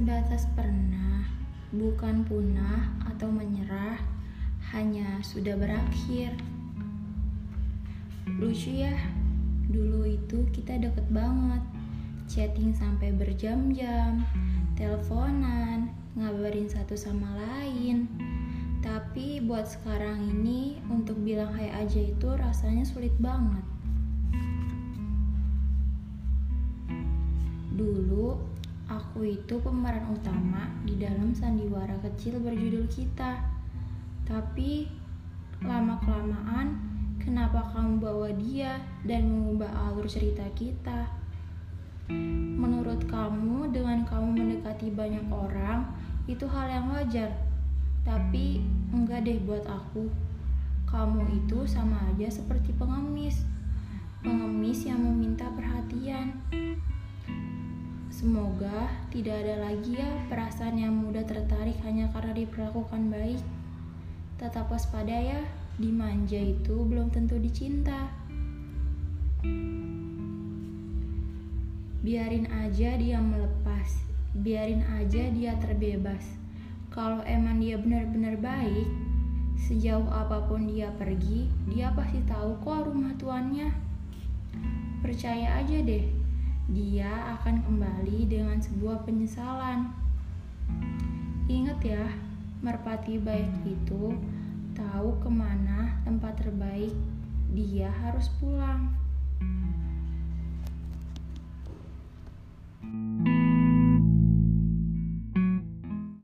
sebatas pernah, bukan punah atau menyerah, hanya sudah berakhir. Lucu ya, dulu itu kita deket banget, chatting sampai berjam-jam, teleponan, ngabarin satu sama lain. Tapi buat sekarang ini untuk bilang hai aja itu rasanya sulit banget. Itu pemeran utama di dalam sandiwara kecil berjudul kita. Tapi lama-kelamaan kenapa kamu bawa dia dan mengubah alur cerita kita? Menurut kamu dengan kamu mendekati banyak orang itu hal yang wajar. Tapi enggak deh buat aku. Kamu itu sama aja seperti pengemis. Semoga tidak ada lagi ya perasaan yang mudah tertarik hanya karena diperlakukan baik. Tetap waspada ya, dimanja itu belum tentu dicinta. Biarin aja dia melepas, biarin aja dia terbebas. Kalau emang dia benar-benar baik, sejauh apa pun dia pergi, dia pasti tahu kok rumah tuannya. Percaya aja deh, dia akan kembali dengan sebuah penyesalan. Ingat ya, merpati baik itu tahu ke mana tempat terbaik dia harus pulang.